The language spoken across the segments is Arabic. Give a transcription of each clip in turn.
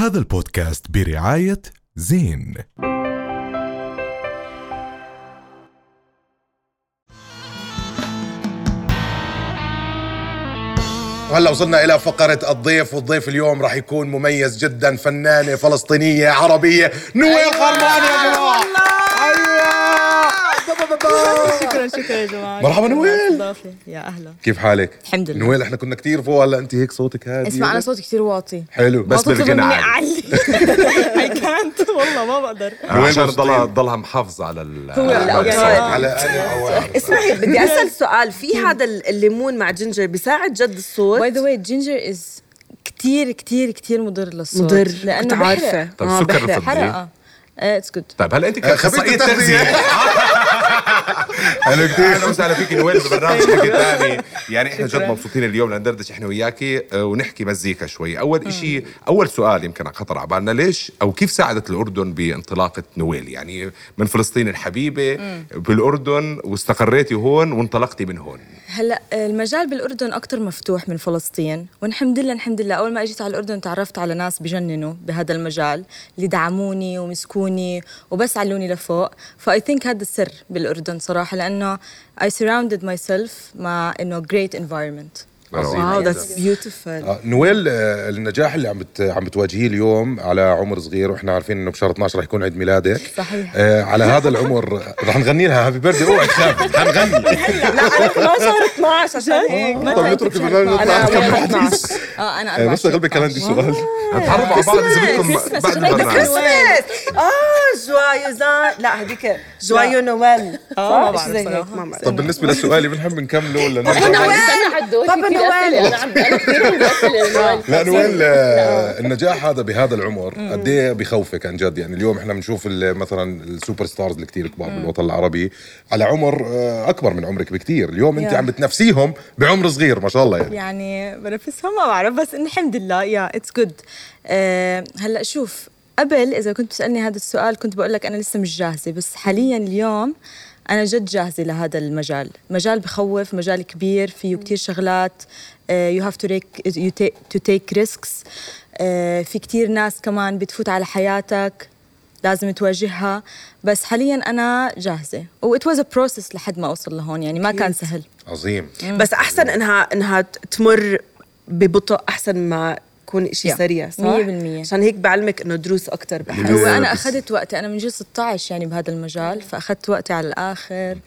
هذا البودكاست برعاية زين. وهلا وصلنا إلى فقرة الضيف والضيف اليوم راح يكون مميز جدا فنانة فلسطينية عربية نويل خرمان يا جماعة. شكرا شكرا يا جماعة. مرحبا نويل. يا أهلا. كيف حالك؟ الحمد لله. نويل إحنا كنا كتير فوق هلأ أنت هيك صوتك هادي. اسمع أنا صوتي كثير واطي. حلو بس بالغنى مني عالي. اعلي اي كانت والله ما بقدر. عشان مبسوطين؟ تضلها تضلها محافظة على على. اسمعي بدي أسأل سؤال. في هذا الليمون مع جنجر بيساعد جد الصوت؟ باي ذا واي جينجر از كثير كثير كثير مضر للصوت. مضر. لأنه كنت عارفه طيب آه، سكر. الفضي. حرقه اتس جود طيب هلا أنت التغذية. تغذيه حلو كثير أهلا وسهلا فيك نويل ببرنامج حكي ثاني. يعني إحنا جد مبسوطين اليوم لندردش إحنا وياكي آه، ونحكي مزيكا شوي. أول شيء أول سؤال يمكن خطر على بالنا ليش أو كيف ساعدت الأردن بانطلاقة نويل؟ يعني من فلسطين الحبيبة بالأردن واستقريتي هون وانطلقتي من هون. هلأ المجال بالأردن أكثر مفتوح من فلسطين والحمد لله الحمد لله. أول ما إجيت على الأردن تعرفت على ناس بجننوا بهذا المجال اللي دعموني ومسكوني وبس علوني لفوق. ف I think هذا السر بالأردن صراحة. لانه I surrounded myself مع انه great environment واو ذاتس بيوتيفول نويل آه، النجاح اللي عم بت... عم بتواجهيه اليوم على عمر صغير وإحنا عارفين إنه بشهر 12 رح يكون عيد ميلادك. صحيح. آه على هذا العمر رح نغني لها هابي بيرثدي اوعي تخافي حنغني لا أنا كمان شهر 12 عشان هيك طب نترك البرنامج نطلع نكمل أنا حديث آه أنا آه، بس 24. قلبي كان عندي سؤال. نتعرف على بعض إذا بدكم كريسماس. بعد البرنامج. كريسماس آه جوايو زان لا هذيك جوايو نويل. صراحة. ما بعرف. طب بالنسبة لسؤالي بنحب نكمله ولا نرجع؟ كثير نويل. اسئله أنا كثير اسئله لا نويل آه، النجاح هذا بهذا العمر قد إيه بخوفك عن جد؟ يعني اليوم إحنا بنشوف ال- مثلا ال super stars اللي كثير كبار بالوطن العربي على عمر آه، أكبر من عمرك بكثير اليوم أنت. عم بتنافسيهم بعمر صغير ما شاء الله يعني. يعني بنفسها ما بعرف بس إن الحمد لله yeah it's good هلأ شوف قبل إذا كنت تسالني هذا السؤال كنت بقول لك أنا لسه مش جاهزة بس حاليا اليوم أنا جد جاهزة لهذا المجال. مجال بخوف مجال كبير فيه كتير شغلات. you have to take to take risks في كتير ناس كمان بتفوت على حياتك لازم تواجهها. بس حاليا أنا جاهزة. و it was a process لحد ما أوصل لهون. يعني ما كان سهل. عظيم. بس أحسن انها إنها تمر ببطء أحسن ما يكون شيء yeah. سريع صح؟ مية بالمية. عشان هيك بعلمك إنه دروس أكثر بحياتك هو أنا بس- أخذت وقتي أنا من جيل 16 يعني بهذا المجال فأخذت وقتي على الآخر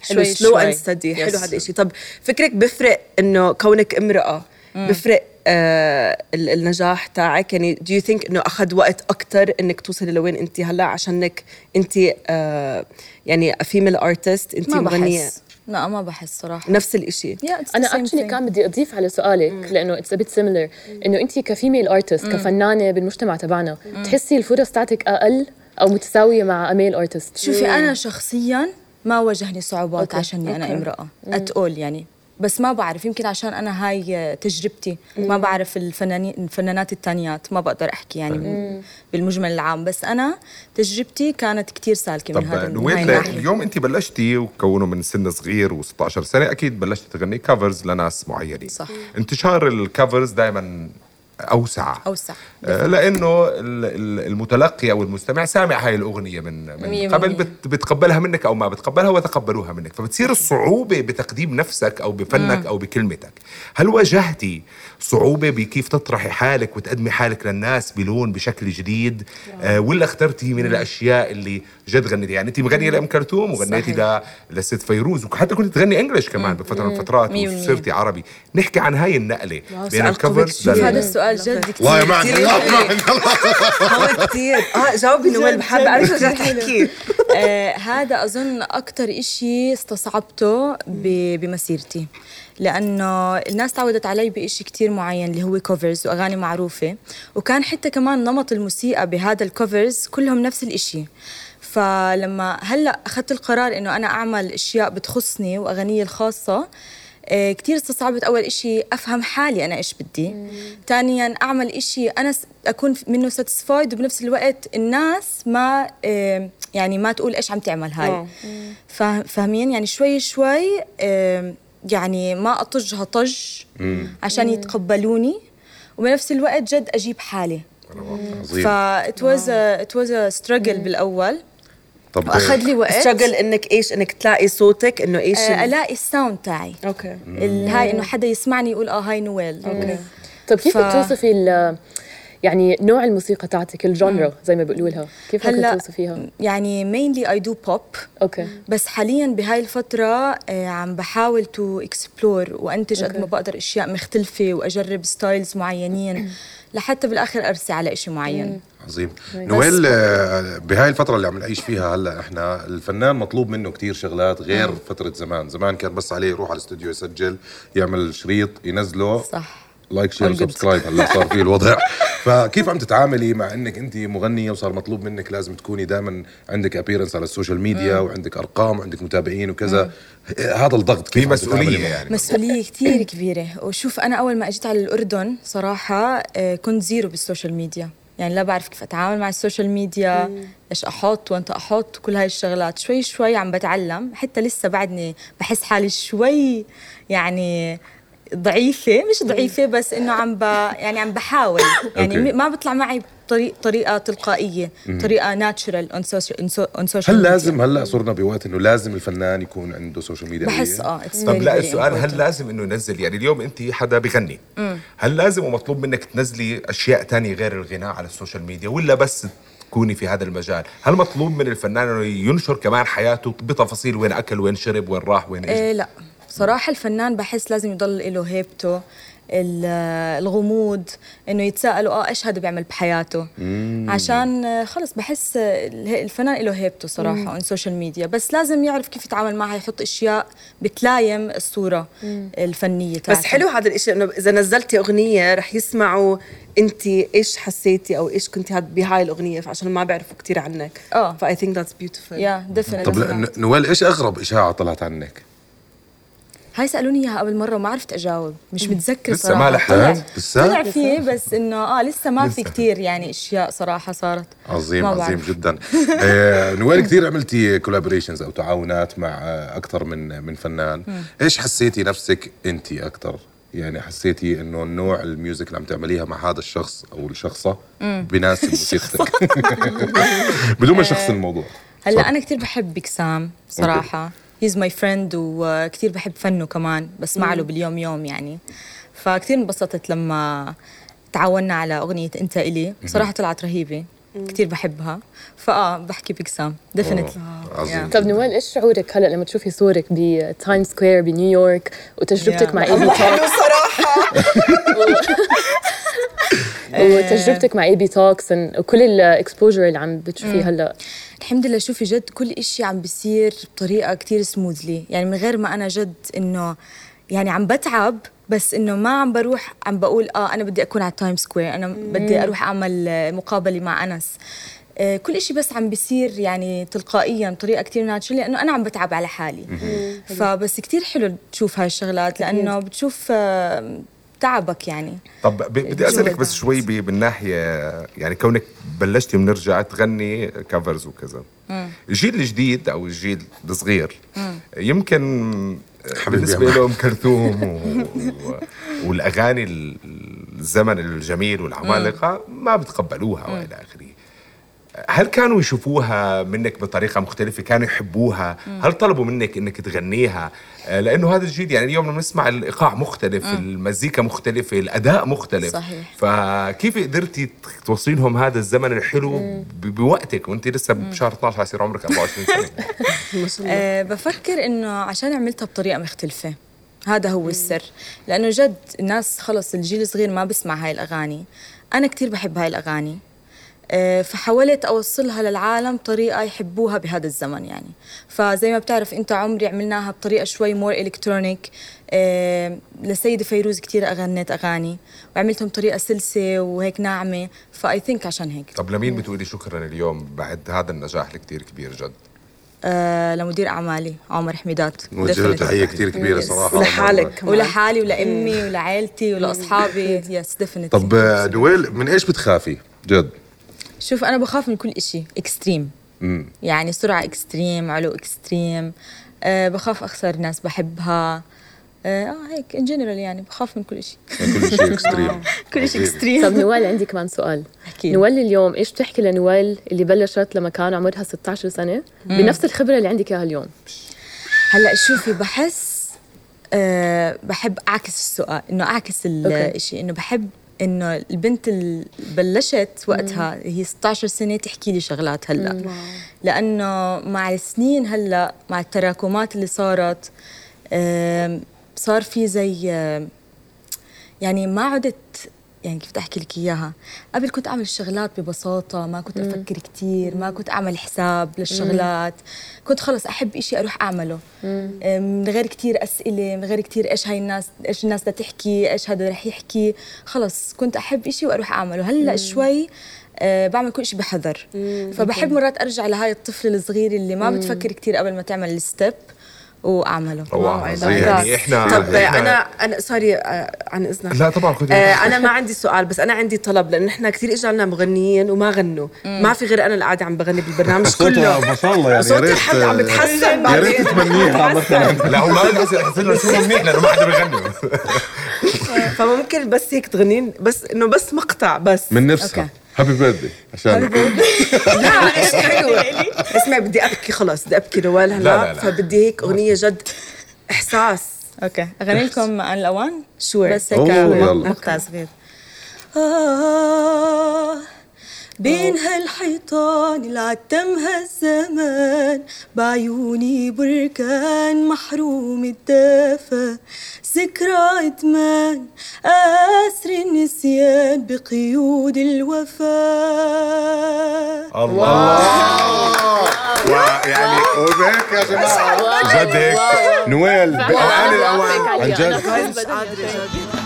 حلو شوي slow. and steady حلو. هذا الشيء طب فكرك بفرق إنه كونك امرأة بفرق آه ال- النجاح تاعك يعني do you think إنه أخذ وقت أكثر إنك توصلي لوين أنت هلأ عشانك أنت آه يعني female artist أنت ما مغنية بحس لا ما بحس صراحة. نفس الشيء Yeah, أنا actually. كان بدي أضيف على سؤالك لأنه it's bit similar إنه انت ك female artist كفنانة بالمجتمع تبعنا بتحسي الفرص تاعتك أقل أو متساوية مع male artist شوفي أنا شخصيا ما واجهني صعوبات okay. عشاني أنا أوكي. امرأة. اتقول يعني. بس ما بعرف يمكن عشان أنا هاي تجربتي. ما بعرف الفنانين الفنانات التانيات ما بقدر أحكي يعني بال- بالمجمل العام. بس أنا تجربتي كانت كتير سالكة من هذا نويل اليوم انت بلشتي وكونه من سن صغير و16 سنة أكيد بلشتي تغني كفرز لناس معينين. صح. انتشار الكفرز دائما أوسع. أوسع. لأنه ال- ال- المتلقي أو المستمع سامع هاي الأغنية من من قبل. بت- بتقبلها منك أو ما بتقبلها وتقبلوها منك. فبتصير الصعوبة بتقديم نفسك أو بفنك أو بكلمتك. هل واجهتي صعوبة بكيف تطرحي حالك وتقدمي حالك للناس بلون بشكل جديد؟ آه ولا اخترتي من الأشياء اللي جد غنيتي؟ يعني انت مغنيه لأم كلثوم وغنيتي ل- لست فيروز وحتى كنت تغني إنجلش كمان بفترة من الفترات. وصرتي عربي. نحكي عن هاي النقلة بين الكفرز هذا السؤال جد. كتير هو كثير آه جاوبي نويل بحب أعرف شو تحكي. آه هذا أظن أكتر إشي استصعبته بمسيرتي. لأنه الناس تعودت علي بإشي كتير معين اللي هو كوفرز وأغاني معروفة. وكان حتى كمان نمط الموسيقى بهذا الكوفرز كلهم نفس الإشي. فلما هلأ أخذت القرار إنه أنا أعمل أشياء بتخصني وأغانيي الخاصة آه، كتير استصعبت أول إشي أفهم حالي أنا إيش بدي. ثانيا أعمل إشي أنا س- أكون ف- منه ساتسفايد وبنفس الوقت الناس ما آه، يعني ما تقول إيش عم تعمل هاي. فا- فاهمين؟ يعني شوي شوي آه، يعني ما أطجها طج عشان يتقبلوني وبنفس الوقت جد أجيب حالي. عظيم. ف it was a, it was a struggle بالأول. طب واخذ لي وقت. struggle إنك إيش؟ إنك تلاقي صوتك إنه إيش آه، ال- ألاقي ال sound تاعي. okay. هاي إنه حدا يسمعني يقول آه هاي نويل. okay. طب كيف بتوصفي ال يعني نوع الموسيقى تاعتك ال genre زي ما بيقولوا لها. كيف هلا توصفيها يعني mainly I do pop. okay. بس حاليا بهاي الفترة آه، عم بحاول to explore وأنتج قد. ما بقدر أشياء مختلفة وأجرب styles معينين لحتى بالآخر أرسي على إشي معين. عظيم. نويل آه، بهاي الفترة اللي عم نعيش فيها هلا إحنا الفنان مطلوب منه كتير شغلات غير فترة زمان، زمان كان بس عليه يروح على الاستوديو يسجل يعمل شريط ينزله. صح. like share. subscribe هلا صار في الوضع. فكيف عم تتعاملي مع إنك انت مغنية وصار مطلوب منك لازم تكوني دائما عندك appearance على ال social media وعندك أرقام وعندك متابعين وكذا. هذا الضغط في كيف تتعاملي مسؤولية؟ يعني. مسؤولية كتير كبيرة. وشوف أنا أول ما أجيت على الأردن صراحة آه، كنت زيرو بال social media. يعني لا بعرف كيف أتعامل مع ال social media إيش أحط وأنت أحط كل هاي الشغلات. شوي شوي عم بتعلم. حتى لسه بعدني بحس حالي شوي يعني ضعيفة مش ضعيفة بس إنه عم ب يعني عم بحاول. يعني okay. م- ما بطلع معي بطريق طريقة تلقائية طريقة natural on social هل لازم هلا صرنا بوقت إنه لازم الفنان يكون عنده social media بحس؟ آه طب لا السؤال هل. لازم إنه ينزل؟ يعني اليوم أنت حدا بغني. هل لازم ومطلوب منك تنزلي أشياء تانية غير الغناء على ال social media ولا بس تكوني في هذا المجال؟ هل مطلوب من الفنان إنه ينشر كمان حياته بتفاصيل وين أكل وين شرب وين راح وين إيش إيه لا. صراحة الفنان بحس لازم يضل له هيبته ال- الغموض إنه يتساءلوا آه إيش هذا بيعمل بحياته؟ عشان آه، خلص بحس الفنان له هيبته صراحة on social media بس لازم يعرف كيف يتعامل معها يحط أشياء بتلايم الصورة الفنية تاعته. بس حلو هذا الشيء إنه إذا نزلتي أغنية رح يسمعوا أنت إيش حسيتي أو إيش كنتي هاد- بهاي الأغنية فعشان ما بيعرفوا كثير عنك. آه. ف I think that's beautiful yeah definitely طب نويل إيش أغرب إشاعة طلعت عنك؟ هاي سألوني إياها قبل مرة وما عرفت أجاوب. مش متذكرة لسه صراحة. ما لحقت؟ طلع- لسه؟ طلع فيه بس إنه آه لسه ما في لسه. كتير يعني أشياء صراحة صارت. عظيم عظيم. جدا. آه، نويل كثير عملتي collaborations أو تعاونات مع أكثر من من فنان؟ إيش حسيتي نفسك انت أكثر؟ يعني حسيتي إنه النوع ال music اللي عم تعمليها مع هذا الشخص أو الشخصة بيناسب موسيقتك بدون ما شخص الموضوع. هلأ أنا كثير بحب بكسام صراحة. he's my friend وكثير بحب فنه كمان بسمع له باليوم يوم يعني. فكثير انبسطت لما تعاوننا على أغنية أنت إلي. صراحة طلعت رهيبة. كثير بحبها. فآه بحكي بكسام definitely عظيم. طب نويل إيش شعورك هلأ لما تشوفي صورك ب Times Square بنيويورك وتجربتك yeah. مع AB Talks وتجربتك مع AB Talks وكل ال exposure اللي عم بتشوفيه هلأ. الحمد لله شوفي جد كل إشي عم بيصير بطريقة كتير smoothly يعني من غير ما أنا جد إنه يعني عم بتعب بس إنه ما عم بروح عم بقول آه أنا بدي أكون على Times Square أنا بدي أروح أعمل آه، مقابلة مع أنس. آه، كل إشي بس عم بيصير يعني تلقائيا بطريقة كتير ناتشرال لأنه أنا عم بتعب على حالي. فبس كتير حلو تشوف هاي الشغلات لأنه بتشوف آه، تعبك يعني. طب بدي أسألك. بس شوي بالناحيه يعني كونك بلشتي بنرجع تغني كفرز وكذا. الجيل الجديد أو الجيل الصغير يمكن بالنسبة له ام كلثوم و... و... والأغاني ال- الزمن الجميل والعمالقة ما بتقبلوها وإلى آخره. هل كانوا يشوفوها منك بطريقة مختلفة؟ كانوا يحبوها؟ هل طلبوا منك إنك تغنيها؟ آه، لأنه هذا الجيل يعني اليوم لما نسمع الإيقاع مختلف المزيكا مختلفة الأداء مختلف. صحيح. فكيف قدرتي توصلي لهم هذا الزمن الحلو ب- بوقتك؟ وأنت لسه بشهر 12 حيصير عمرك 24 سنة. ما شاء الله أه بفكر إنه عشان عملتها بطريقة مختلفة. هذا هو السر. لأنه جد الناس خلص الجيل الصغير ما بسمع هاي الأغاني. أنا كتير بحب هاي الأغاني. فحاولت أوصلها للعالم طريقة يحبوها بهذا الزمن يعني. فزي ما بتعرف أنت عمري عملناها بطريقة شوي more electronic أه لسيدة فيروز كتير اغنيت أغاني وعملتهم بطريقه سلسة وهيك ناعمة. ف I think عشان هيك. طب لمين بتقولي شكرا اليوم بعد هذا النجاح الكتير كبير جد؟ أه لمدير أعمالي عمر حميدات. Definitely. تحية كثير كبيرة صراحة. ولحالك كمان. ولحالي ولأمي ولعائلتي ولأصحابي. yes definitely طب آه، نويل من إيش بتخافي؟ جد؟ شوف أنا بخاف من كل إشي extreme مم. يعني سرعة extreme علو extreme أه بخاف أخسر ناس بحبها. آه هيك in general يعني بخاف من كل شيء كل شيء اكستريم كل شيء طب اكستريم نوال عندي كمان سؤال. أحكي. نويل اليوم إيش بتحكي لنويل اللي بلشت لما كان عمرها 16 سنة؟ بنفس الخبرة اللي عندك إياها اليوم. هلأ شوفي بحس أه بحب أعكس السؤال إنه أعكس. الشيء إنه بحب إنه البنت اللي بلشت وقتها هي 16 سنة تحكي لي شغلات هلأ. لأنه مع السنين هلأ مع التراكمات اللي صارت صار في زي يعني ما عدت يعني كيف بدي أحكي لك إياها. قبل كنت أعمل الشغلات ببساطة ما كنت أفكر كتير ما كنت أعمل حساب للشغلات. كنت خلص أحب إشي أروح أعمله. من غير كتير أسئلة من غير كتير إيش هاي الناس إيش الناس بدها تحكي إيش هذا رح يحكي. خلص كنت أحب إشي وأروح أعمله. هلأ شوي أه بعمل كل شيء بحذر. فبحب مرات أرجع لهاي الطفل الصغير اللي ما بتفكر كتير قبل ما تعمل ال step وأعمله. روعه wow، يعني إحنا طب إحنا- أنا أنا sorry آه، عن إذنك. لا طبعا آه، أنا ما عندي سؤال بس أنا عندي طلب لأنه نحن كثير اجى لنا مغنيين وما غنوا. ما في غير أنا اللي قاعدة عم بغني بالبرنامج كله. ما شاء الله يعني صوت الحد عم بتحسن يا ريت تتمنيها مثلا لا هو ما يحسن له شو منيح لأنه ما حدا بيغني. فممكن بس هيك تغنين بس إنه بس مقطع بس. من نفسها أوكي. هابي بيرثدي عشان لا إيش حلو اسمعي بدي أبكي خلاص بدي أبكي نوال لا، هلا لا، لا. فبدي هيك أغنية جد إحساس. أوكي اغني لكم عن الاوان شور بس هيك. مقطع صغير. آه. بين هالحيطان اللي عتمها الزمان بعيوني بركان محروم الدافى ذكرى إدمان أسر النسيان بقيود الوفاء الله. ويعني وبهيك يا جماعة. جد هيك نويل. باوان الأوان. عن جد مش قادره جد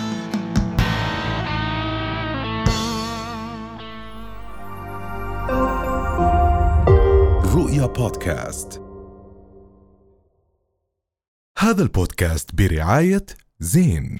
بودكاست. هذا البودكاست برعاية زين.